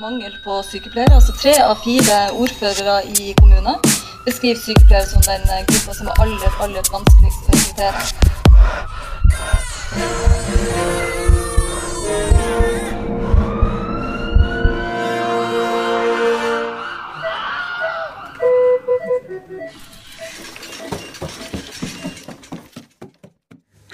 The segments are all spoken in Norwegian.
Mangel på sykepleiere. altså Tre av fire ordførere i kommunen beskriver sykepleiere som den gruppa som er aller, aller vanskeligst å rekruttere.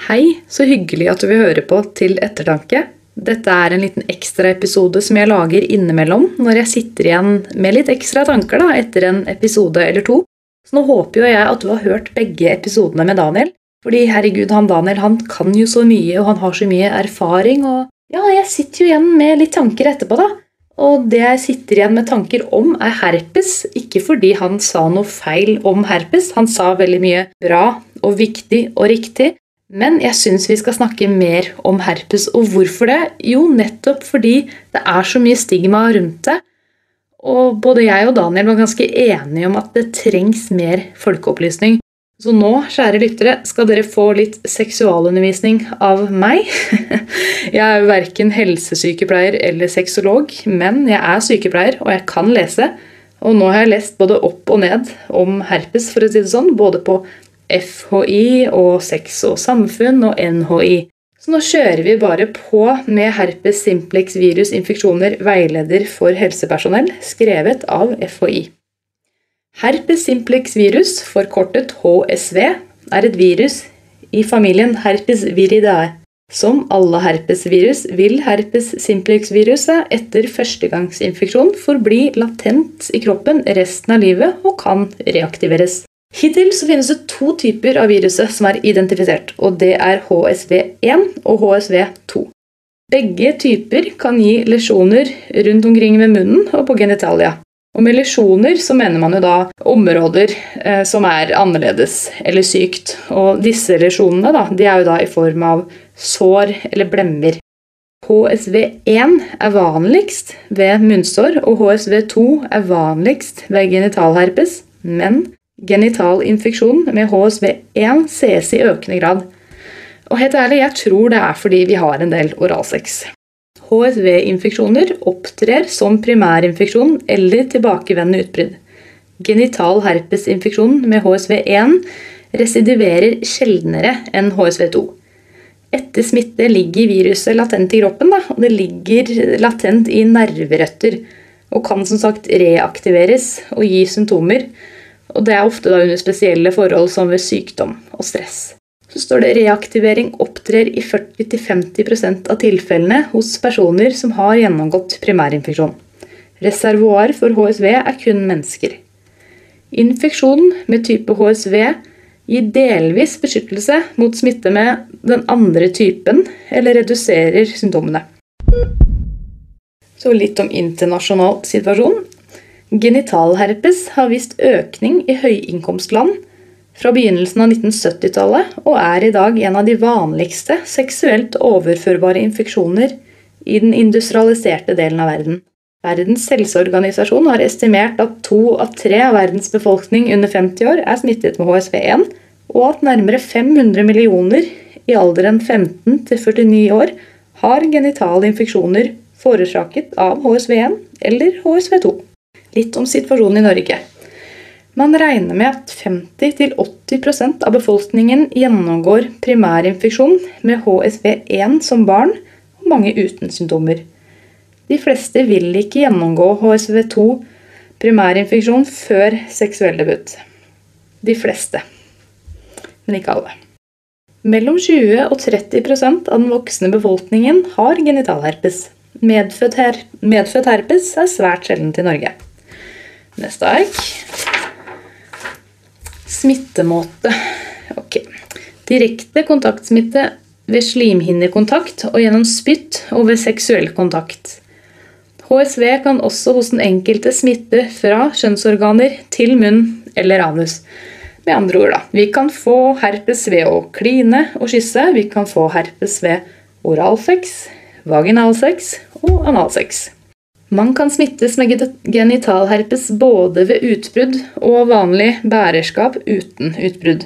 Hei, så hyggelig at du vil høre på Til ettertanke. Dette er en liten ekstra episode som jeg lager innimellom når jeg sitter igjen med litt ekstra tanker da, etter en episode eller to. Så nå håper jo jeg at du har hørt begge episodene med Daniel. Fordi herregud, han Daniel han kan jo så mye, og han har så mye erfaring. Og ja, jeg sitter jo igjen med litt tanker etterpå, da. Og det jeg sitter igjen med tanker om, er herpes. Ikke fordi han sa noe feil om herpes. Han sa veldig mye bra og viktig og riktig. Men jeg syns vi skal snakke mer om herpes. Og hvorfor det? Jo, nettopp fordi det er så mye stigma rundt det. Og både jeg og Daniel var ganske enige om at det trengs mer folkeopplysning. Så nå, kjære lyttere, skal dere få litt seksualundervisning av meg. Jeg er jo verken helsesykepleier eller sexolog, men jeg er sykepleier, og jeg kan lese. Og nå har jeg lest både opp og ned om herpes, for å si det sånn, både på FHI og Sex og samfunn og NHI. Så nå kjører vi bare på med herpes simplex virusinfeksjoner veileder for helsepersonell, skrevet av FHI. Herpes simplex virus, forkortet HSV, er et virus i familien herpes viridae. Som alle herpesvirus vil herpes simplex-viruset etter førstegangsinfeksjon forbli latent i kroppen resten av livet og kan reaktiveres. Hittil så finnes det to typer av viruset som er identifisert, og det er HSV1 og HSV2. Begge typer kan gi lesjoner rundt omkring ved munnen og på genitalia. Og med lesjoner så mener man jo da områder eh, som er annerledes eller sykt. Og disse lesjonene da, de er jo da i form av sår eller blemmer. HSV1 er vanligst ved munnsår, og HSV2 er vanligst ved genitalherpes. Men genital infeksjon med HSV1 ses i økende grad. Og helt ærlig, jeg tror det er fordi vi har en del oralsex. HSV-infeksjoner opptrer som primærinfeksjon eller tilbakevendende utbrudd. Genital herpesinfeksjon med HSV1 residiverer sjeldnere enn HSV2. Etter smitte ligger viruset latent i kroppen, da, og det ligger latent i nerverøtter. Og kan som sagt reaktiveres og gi symptomer. Og det er ofte da under spesielle forhold som ved sykdom og stress så står det reaktivering opptrer i 40-50% av tilfellene hos personer som har gjennomgått primærinfeksjon. Reservoar for HSV er kun mennesker. Infeksjon med type HSV gir delvis beskyttelse mot smitte med den andre typen, eller reduserer symptomene. Så litt om internasjonal situasjon. Genitalherpes har vist økning i høyinnkomstland fra begynnelsen av 1970-tallet og er i dag en av de vanligste seksuelt overførbare infeksjoner i den industrialiserte delen av verden. Verdens helseorganisasjon har estimert at to av tre av verdens befolkning under 50 år er smittet med HSV1, og at nærmere 500 millioner i alderen 15 til 49 år har genitale infeksjoner forårsaket av HSV1 eller HSV2. Litt om situasjonen i Norge. Man regner med at 50-80% av befolkningen gjennomgår primærinfeksjon med HSV1 som barn, og mange uten symptomer. De fleste vil ikke gjennomgå HSV2 primærinfeksjon før seksuell debut. De fleste, men ikke alle. Mellom 20 og 30% av den voksne befolkningen har genitalherpes. Medfødt, her medfødt herpes er svært sjeldent i Norge. Neste ark. Smittemåte. Ok. Direkte kontaktsmitte ved slimhinnekontakt og gjennom spytt og ved seksuell kontakt. HSV kan også hos den enkelte smitte fra kjønnsorganer til munn eller anus. Med andre ord, da. Vi kan få herpes ved å kline og kysse. Vi kan få herpes ved oralsex, vaginalsex og analsex. Man kan smittes med genitalherpes både ved utbrudd og vanlig bærerskap uten utbrudd.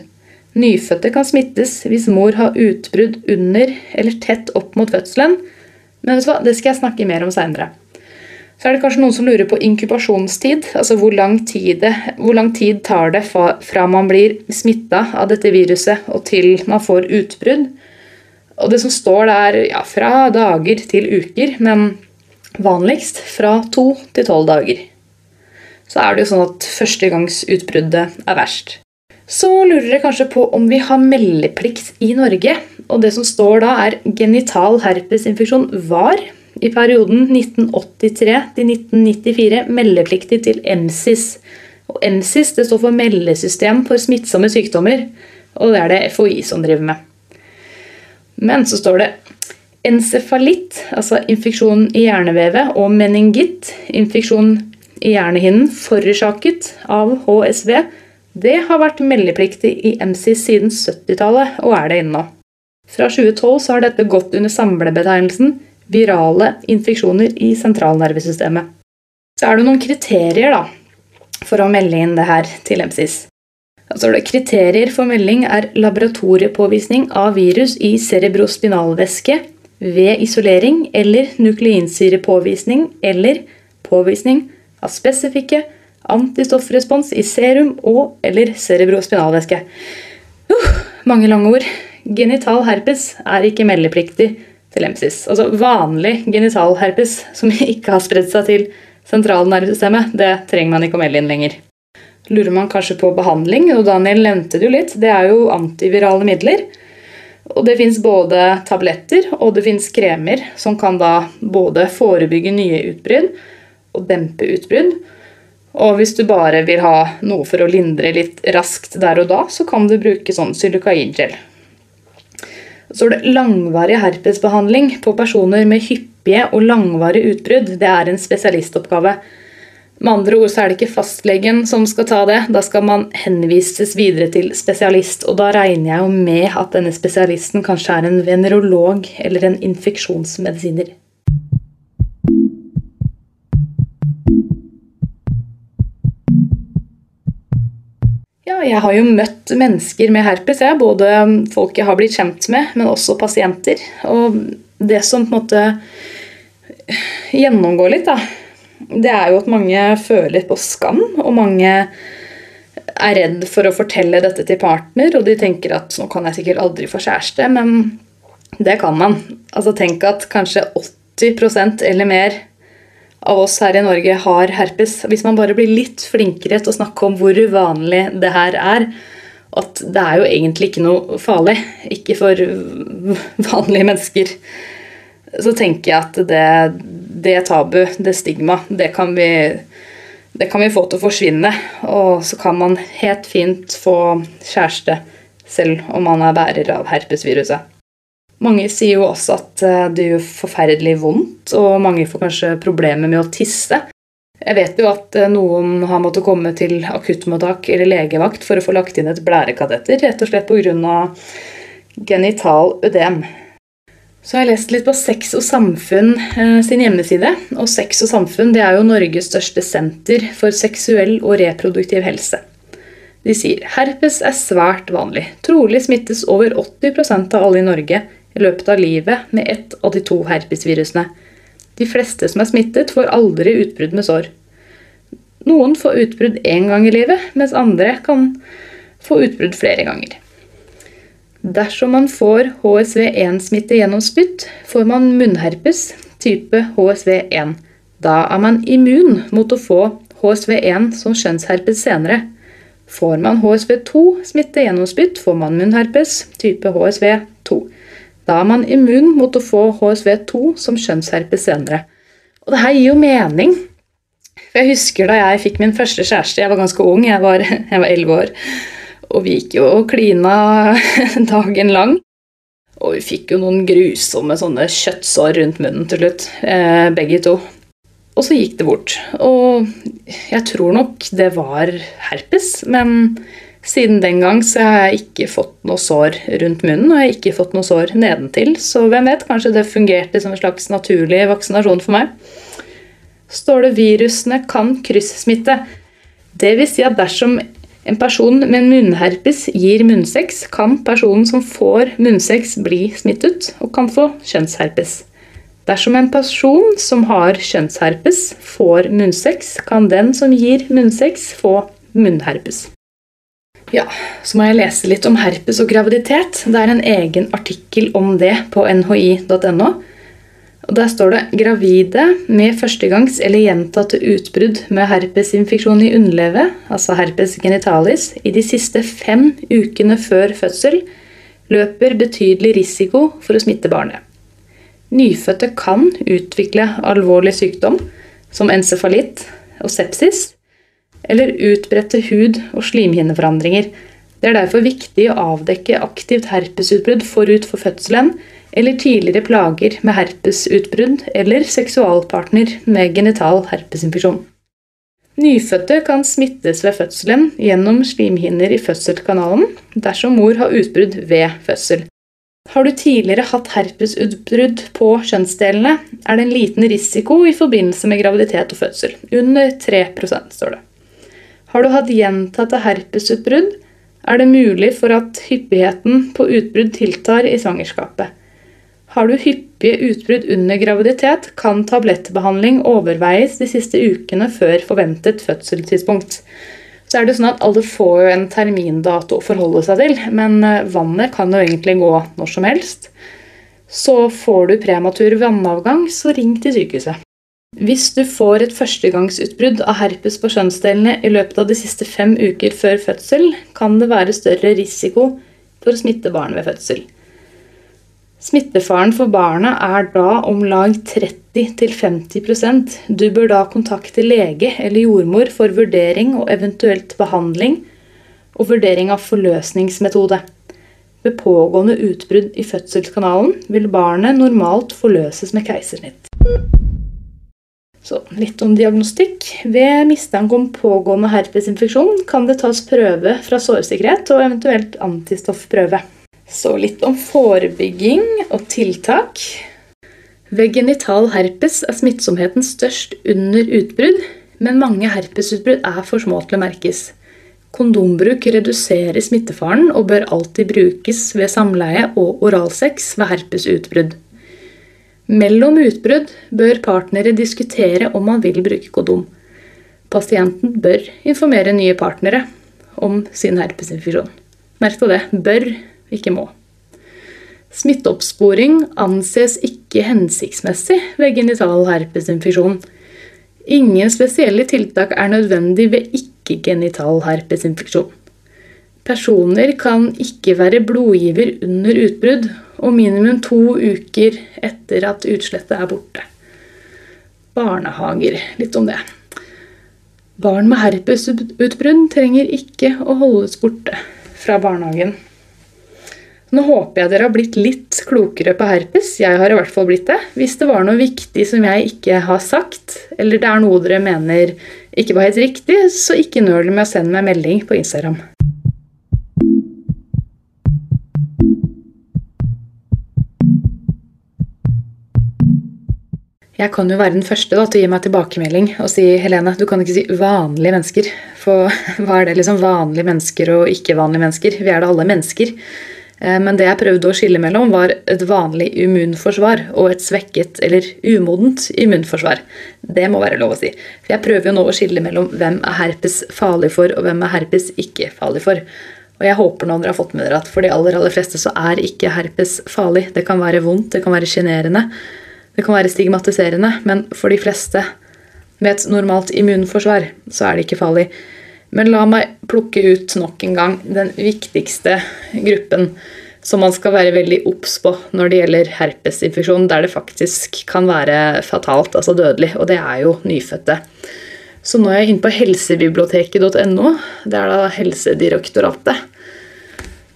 Nyfødte kan smittes hvis mor har utbrudd under eller tett opp mot fødselen, men vet du hva, det skal jeg snakke mer om seinere. Så er det kanskje noen som lurer på inkubasjonstid. Altså hvor lang tid, det, hvor lang tid tar det fra, man blir smitta av dette viruset og til man får utbrudd. Og det som står der, ja, fra dager til uker, men vanligst fra to til tolv dager. Så er det jo sånn at førstegangsutbruddet er verst. Så lurer dere kanskje på om vi har meldeplikt i Norge. Og det som står da, er genital herpesinfeksjon var i perioden 1983 til 1994 meldepliktig til MSIS. Og MSIS det står for Meldesystem for smittsomme sykdommer. Og det er det FHI som driver med. Men så står det encefalitt, altså infeksjon i hjernevevet, og meningitt, infeksjon i hjernehinnen forårsaket av HSV, det har vært meldepliktig i MSIS siden 70-tallet, og er det ennå. Fra 2012 så har dette gått under samlebetegnelsen virale infeksjoner i sentralnervesystemet. Så er det noen kriterier da, for å melde inn det her til MSIS. Altså kriterier for melding er laboratoriepåvisning av virus i cerebrospinalvæske ved isolering eller nukleinsyrepåvisning eller påvisning av spesifikke antistoffrespons i serum og eller cerebrospinalvæske. Uh, mange lange ord. Genital herpes er ikke meldepliktig til MSIS. Altså vanlig genital herpes som ikke har spredd seg til sentralnervesystemet, det trenger man ikke å melde inn lenger. Lurer man kanskje på behandling, og Daniel nevnte det jo litt, det er jo antivirale midler. Og det fins både tabletter og det fins kremer som kan da både forebygge nye utbrudd og dempe utbrudd. Og hvis du bare vil ha noe for å lindre litt raskt der og da, så kan du bruke sånn silikagel. Så er det langvarig herpesbehandling på personer med hyppige og langvarige utbrudd. Det er en spesialistoppgave. Med andre ord så er det ikke fastlegen som skal ta det. Da skal man henvises videre til spesialist. Og da regner jeg jo med at denne spesialisten kanskje er en venerolog eller en infeksjonsmedisiner. Ja, jeg har jo møtt mennesker med herpes. Jeg. Både folk jeg har blitt kjent med, men også pasienter. Og det som på en måte gjennomgår litt, da, det er jo at mange føler på skam. Og mange er redd for å fortelle dette til partner, og de tenker at nå kan jeg sikkert aldri få kjæreste, men det kan man. Altså Tenk at kanskje 80% eller mer av oss her i Norge har herpes. Hvis man bare blir litt flinkere til å snakke om hvor uvanlig det her er, at det er jo egentlig ikke noe farlig, ikke for vanlige mennesker, så tenker jeg at det, det tabu, det stigma, det kan, vi, det kan vi få til å forsvinne. Og så kan man helt fint få kjæreste selv om man er bærer av herpesviruset. Mange sier jo også at eh, det gjør forferdelig vondt, og mange får kanskje problemer med å tisse. Jeg vet jo at eh, noen har måttet komme til akuttmottak eller legevakt for å få lagt inn et blærekateter, rett og slett pga. genital ødem. Så har jeg lest litt på Sex og Samfunn eh, sin hjemmeside. Og Sex og Samfunn det er jo Norges største senter for seksuell og reproduktiv helse. De sier herpes er svært vanlig. Trolig smittes over 80% av alle i Norge i løpet av livet med ett av de to herpesvirusene. De fleste som er smittet, får aldri utbrudd med sår. Noen får utbrudd én gang i livet, mens andre kan få utbrudd flere ganger. Dersom man får HSV1-smitte gjennom spytt, får man munnherpes type HSV1. Da er man immun mot å få HSV1 som kjønnsherpes senere. Får man HSV2-smitte gjennom spytt, får man munnherpes type HSV2. Da er man immun mot å få HSV2 som kjønnsherpes senere. Og det her gir jo mening. Jeg husker da jeg fikk min første kjæreste. Jeg var ganske ung, jeg var elleve år. Og vi gikk jo og klina dagen lang. Og vi fikk jo noen grusomme sånne kjøttsår rundt munnen til slutt, eh, begge to. Og så gikk det bort. Og jeg tror nok det var herpes, men siden den gang så har jeg ikke fått noe sår rundt munnen, og jeg har ikke fått noe sår nedentil, så hvem vet, kanskje det fungerte som en slags naturlig vaksinasjon for meg. Står det virusene kan kryssmitte. Det vil si at dersom en person med munnherpes gir munnsex, kan personen som får munnsex, bli smittet og kan få kjønnsherpes. Dersom en person som har kjønnsherpes, får munnsex, kan den som gir munnsex, få munnherpes. Ja, så må jeg lese litt om herpes og graviditet. Det er en egen artikkel om det på nhi.no. Og Der står det gravide med førstegangs eller gjentatte utbrudd med herpesinfeksjon i underlivet, altså herpes genitalis, i de siste fem ukene før fødsel løper betydelig risiko for å smitte barnet. Nyfødte kan utvikle alvorlig sykdom som encefalitt og sepsis, eller utbredte hud- og slimhinneforandringer. Det er derfor viktig å avdekke aktivt herpesutbrudd forut for fødselen eller tidligere plager med herpesutbrudd eller seksualpartner med genital herpesinfeksjon. Nyfødte kan smittes ved fødselen gjennom slimhinner i fødselskanalen dersom mor har utbrudd ved fødsel. Har du tidligere hatt herpesutbrudd på kjønnsdelene, er det en liten risiko i forbindelse med graviditet og fødsel. Under 3 står det. Har du hatt gjentatte herpesutbrudd, er det mulig for at hyppigheten på utbrudd tiltar i svangerskapet. Har du hyppige utbrudd under graviditet, kan tablettbehandling overveies de siste ukene før forventet fødselstidspunkt. Så er det sånn at Alle får jo en termindato å forholde seg til, men eh, vannet kan jo egentlig gå når som helst. Så får du prematur vannavgang, så ring til sykehuset. Hvis du får et førstegangsutbrudd av herpes på kjønnsdelene i løpet av de siste fem uker før fødsel, kan det være større risiko for å smitte barn ved fødsel. Smittefaren for barna er da om lag 30-50% Du bør da kontakte lege eller jordmor for vurdering og eventuelt behandling og vurdering av forløsningsmetode. Ved pågående utbrudd i fødselskanalen vil barnet normalt forløses med keisersnitt. Så litt om diagnostikk. Ved mistanke om pågående herpesinfeksjon kan det tas prøve fra sårsikkerhet og eventuelt antistoffprøve. Så litt om forebygging og tiltak. Ved genital herpes er smittsomheten størst under utbrudd, men mange herpesutbrudd er for små til å merkes. Kondombruk reduserer smittefaren og bør alltid brukes ved samleie og oralsex ved herpesutbrudd. Mellom utbrudd bør partnere diskutere om man vil bruke kodom. Pasienten bør informere nye partnere om sin herpesinfeksjon. Merk på det bør ikke må. Smitteoppsporing anses ikke hensiktsmessig ved genital herpesinfeksjon. Ingen spesielle tiltak er nødvendig ved ikke-genital herpesinfeksjon. Personer kan ikke være blodgiver under utbrudd og minimum to uker etter at utslettet er borte. Barnehager, litt om det. Barn med herpesutbrudd trenger ikke å holdes borte fra barnehagen. Nå håper jeg dere har blitt litt klokere på herpes. Jeg har i hvert fall blitt det. Hvis det var noe viktig som jeg ikke har sagt, eller det er noe dere mener ikke var helt riktig, så ikke nøl med å sende meg melding på Instagram. Jeg kan jo være den første da, til å gi meg tilbakemelding og si Helene, du kan ikke si vanlige mennesker. For hva er det liksom vanlige mennesker og ikke-vanlige mennesker? Vi er da alle mennesker. Eh, men det jeg prøvde å skille mellom, var et vanlig immunforsvar og et svekket eller umodent immunforsvar. Det må være lov å si. For jeg prøver jo nå å skille mellom hvem er herpes farlig for, og hvem er herpes ikke farlig for. Og jeg håper nå dere har fått med dere at for de aller, aller fleste så er ikke herpes farlig. Det kan være vondt, det kan være sjenerende, det kan være stigmatiserende, men for de fleste med et normalt immunforsvar så er det ikke farlig. Men la meg plukke ut nok en gang den viktigste gruppen som man skal være veldig obs på når det gjelder herpesinfeksjon, der det faktisk kan være fatalt, altså dødelig, og det er jo nyfødte. Så nå er jeg inne på helsebiblioteket.no. Det er da Helsedirektoratet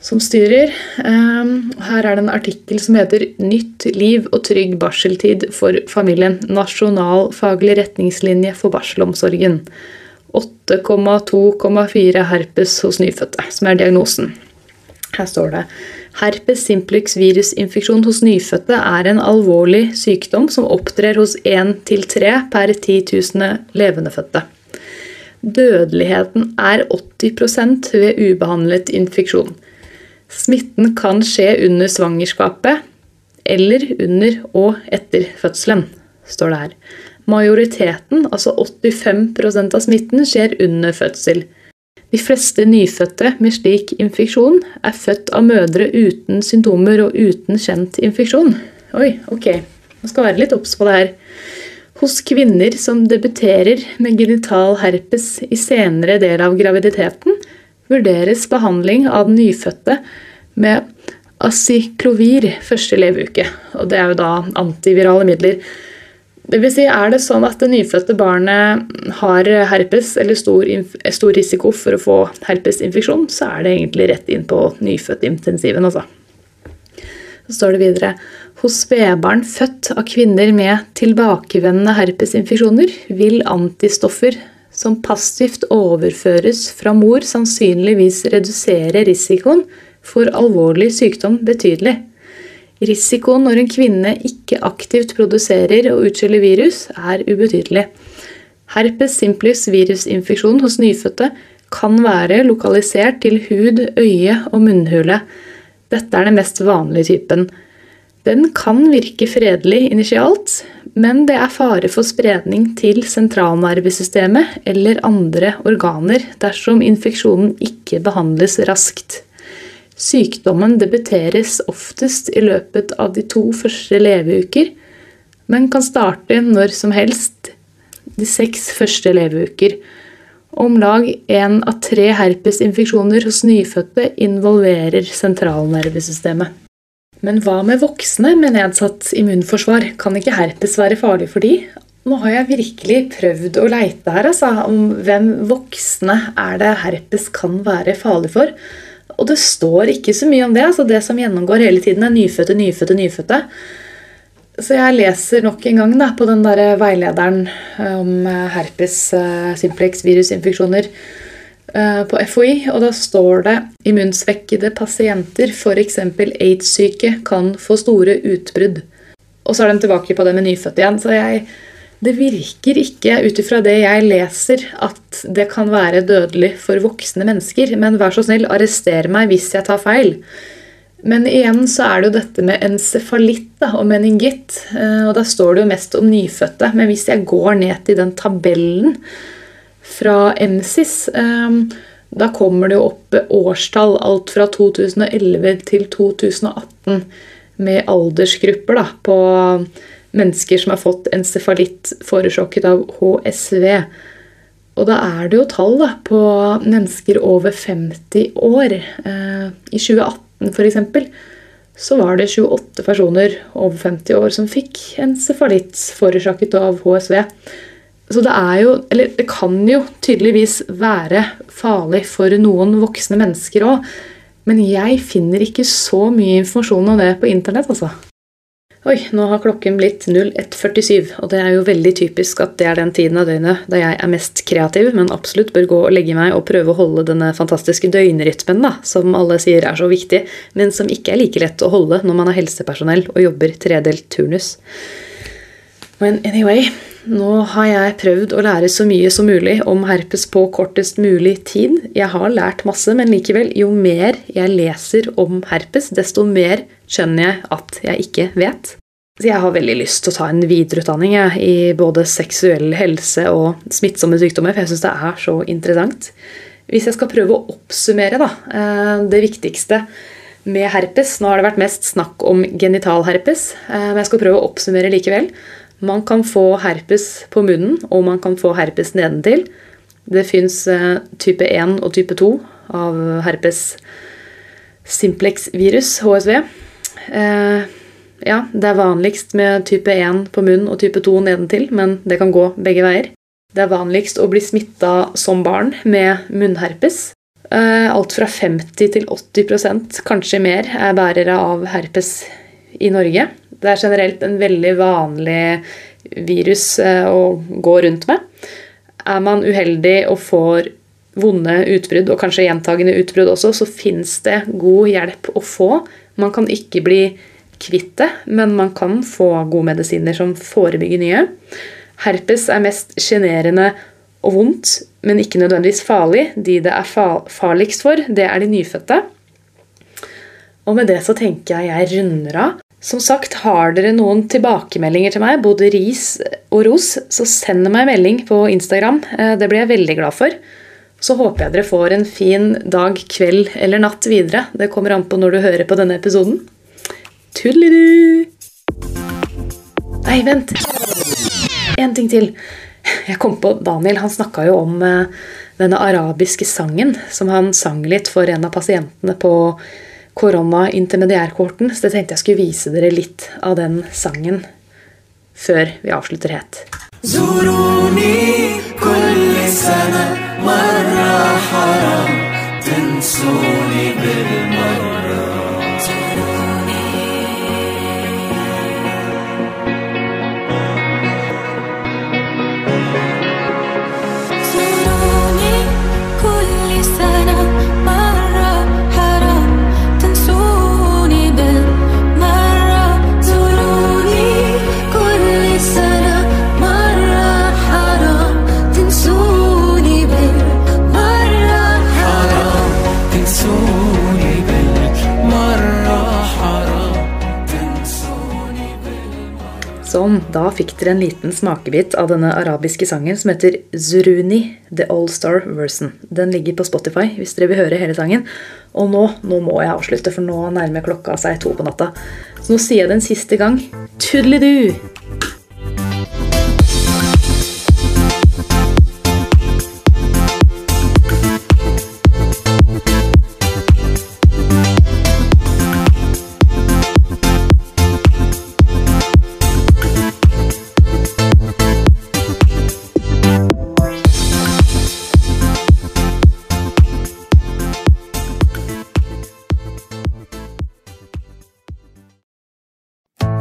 som styrer. Ehm, her er det en artikkel som heter 'Nytt liv og trygg barseltid for familien'. Nasjonal faglig retningslinje for barselomsorgen. 8,2,4 herpes hos nyfødte, som er diagnosen. Her står det Herpes simplex virusinfeksjon hos nyfødte er en alvorlig sykdom som opptrer hos 1-3 per 10 000 levendefødte. Dødeligheten er 80% ved ubehandlet infeksjon. Smitten kan skje under svangerskapet eller under og etter fødselen, står det her. Majoriteten, altså 85% av smitten, skjer under fødsel. De fleste nyfødte med slik infeksjon er født av mødre uten symptomer og uten kjent infeksjon. Oi, ok. Man skal være litt obs på det her. Hos kvinner som debuterer med genital herpes i senere del av graviditeten, vurderes behandling av den nyfødte med acyklovir første leveuke. Og det er jo da antivirale midler. Det vil si, Er det sånn at det nyfødte barnet har herpes eller stor, stor risiko for å få herpesinfeksjon, så er det egentlig rett inn på nyfødtintensiven. Altså. Så står det videre hos spedbarn født av kvinner med tilbakevendende herpesinfeksjoner vil antistoffer som passivt overføres fra mor, sannsynligvis redusere risikoen for alvorlig sykdom betydelig. Risikoen når en kvinne ikke aktivt produserer og utskiller virus, er ubetydelig. Herpes simplex virusinfeksjon hos nyfødte kan være lokalisert til hud, øye og munnhule. Dette er den mest vanlige typen. Den kan virke fredelig initialt, men det er fare for spredning til sentralnervesystemet eller andre organer dersom infeksjonen ikke behandles raskt. Sykdommen debuteres oftest i løpet av de to første leveuker, men kan starte når som helst de seks første leveuker. Om lag én av tre herpesinfeksjoner hos nyfødte involverer sentralnervesystemet. Men hva med voksne med nedsatt immunforsvar? Kan ikke herpes være farlig for de? Nå har jeg virkelig prøvd å leite her altså, om hvem voksne er det herpes kan være farlig for. Og det står ikke så mye om det. altså Det som gjennomgår hele tiden, er nyfødte, nyfødte, nyfødte. Så jeg leser nok en gang da, på den der veilederen om eh, herpes uh, simplex virusinfeksjoner på FHI, og da står det immunsvekkede pasienter, f.eks. aids-syke, kan få store utbrudd. Og så er de tilbake på det med nyfødte igjen. Så jeg det virker ikke, ut ifra det jeg leser, at det kan være dødelig for voksne mennesker. Men vær så snill, arrester meg hvis jeg tar feil. Men igjen så er det jo dette med encefalitt da, og meningitt. Eh, og da står det jo mest om nyfødte. Men hvis jeg går ned til den tabellen fra MSIS, eh, da kommer det jo opp årstall. Alt fra 2011 til 2018 med aldersgrupper da, på mennesker som har fått encefalitt forårsaket av HSV. Og da er det jo tall da, på mennesker over 50 år. Eh, I 2018 f.eks. så var det 28 personer over 50 år som fikk encefalitt forårsaket av HSV. Så det er jo Eller det kan jo tydeligvis være farlig for noen voksne mennesker òg. Men jeg finner ikke så mye informasjon om det på internett, altså. Oi, nå har klokken blitt 01.47, og det er jo veldig typisk at det er den tiden av døgnet da jeg er mest kreativ, men absolutt bør gå og legge meg og prøve å holde denne fantastiske døgnrytmen, da, som alle sier er så viktig, men som ikke er like lett å holde når man er helsepersonell og jobber tredelt turnus. Men anyway, nå har jeg prøvd å lære så mye som mulig om herpes på kortest mulig tid. Jeg har lært masse, men likevel, jo mer jeg leser om herpes, desto mer skjønner jeg at jeg ikke vet. Så jeg har veldig lyst til å ta en videreutdanning jeg, i både seksuell helse og smittsomme sykdommer, for jeg syns det er så interessant. Hvis jeg skal prøve å oppsummere da, eh, det viktigste med herpes Nå har det vært mest snakk om genitalherpes, eh, men jeg skal prøve å oppsummere likevel. Man kan få herpes på munnen, og man kan få herpes nedentil. Det fins eh, type 1 og type 2 av herpes simplex virus, HSV. Eh, ja, det er vanligst med type 1 på munnen og type 2 nedentil, men det kan gå begge veier. Det er vanligst å bli smitta som barn med munnherpes. Eh, alt fra 50 til 80% kanskje mer, er bærere av herpes i Norge. Det er generelt en veldig vanlig virus eh, å gå rundt med. Er man uheldig og får vonde utbrudd, og kanskje gjentagende utbrudd også, så fins det god hjelp å få. Man kan ikke bli kvitt det, men man kan få gode medisiner som forebygger nye. Herpes er mest sjenerende og vondt, men ikke nødvendigvis farlig. De det er farligst for, det er de nyfødte. Og med det så tenker jeg jeg runder av. Som sagt, har dere noen tilbakemeldinger til meg, både ris og ros, så send meg en melding på Instagram. Eh, det blir jeg veldig glad for. Så håper jeg dere får en fin dag, kveld eller natt videre. Det kommer an på når du hører på denne episoden. Tudelidu! Nei, vent. En ting til. Jeg kom på Daniel. Han snakka jo om eh, denne arabiske sangen som han sang litt for en av pasientene på korona-intermediærkorten, så jeg tenkte jeg skulle vise dere litt av den sangen før vi avslutter helt. زوروني كل سنة مرة حرام تنسوني بالمرة fikk dere en liten smakebit av denne arabiske sangen som heter Zuruni, The All Star Version. Den ligger på Spotify hvis dere vil høre hele sangen. Og nå, nå må jeg avslutte, for nå nærmer klokka seg to på natta. Så nå sier jeg det en siste gang. Tudelidu!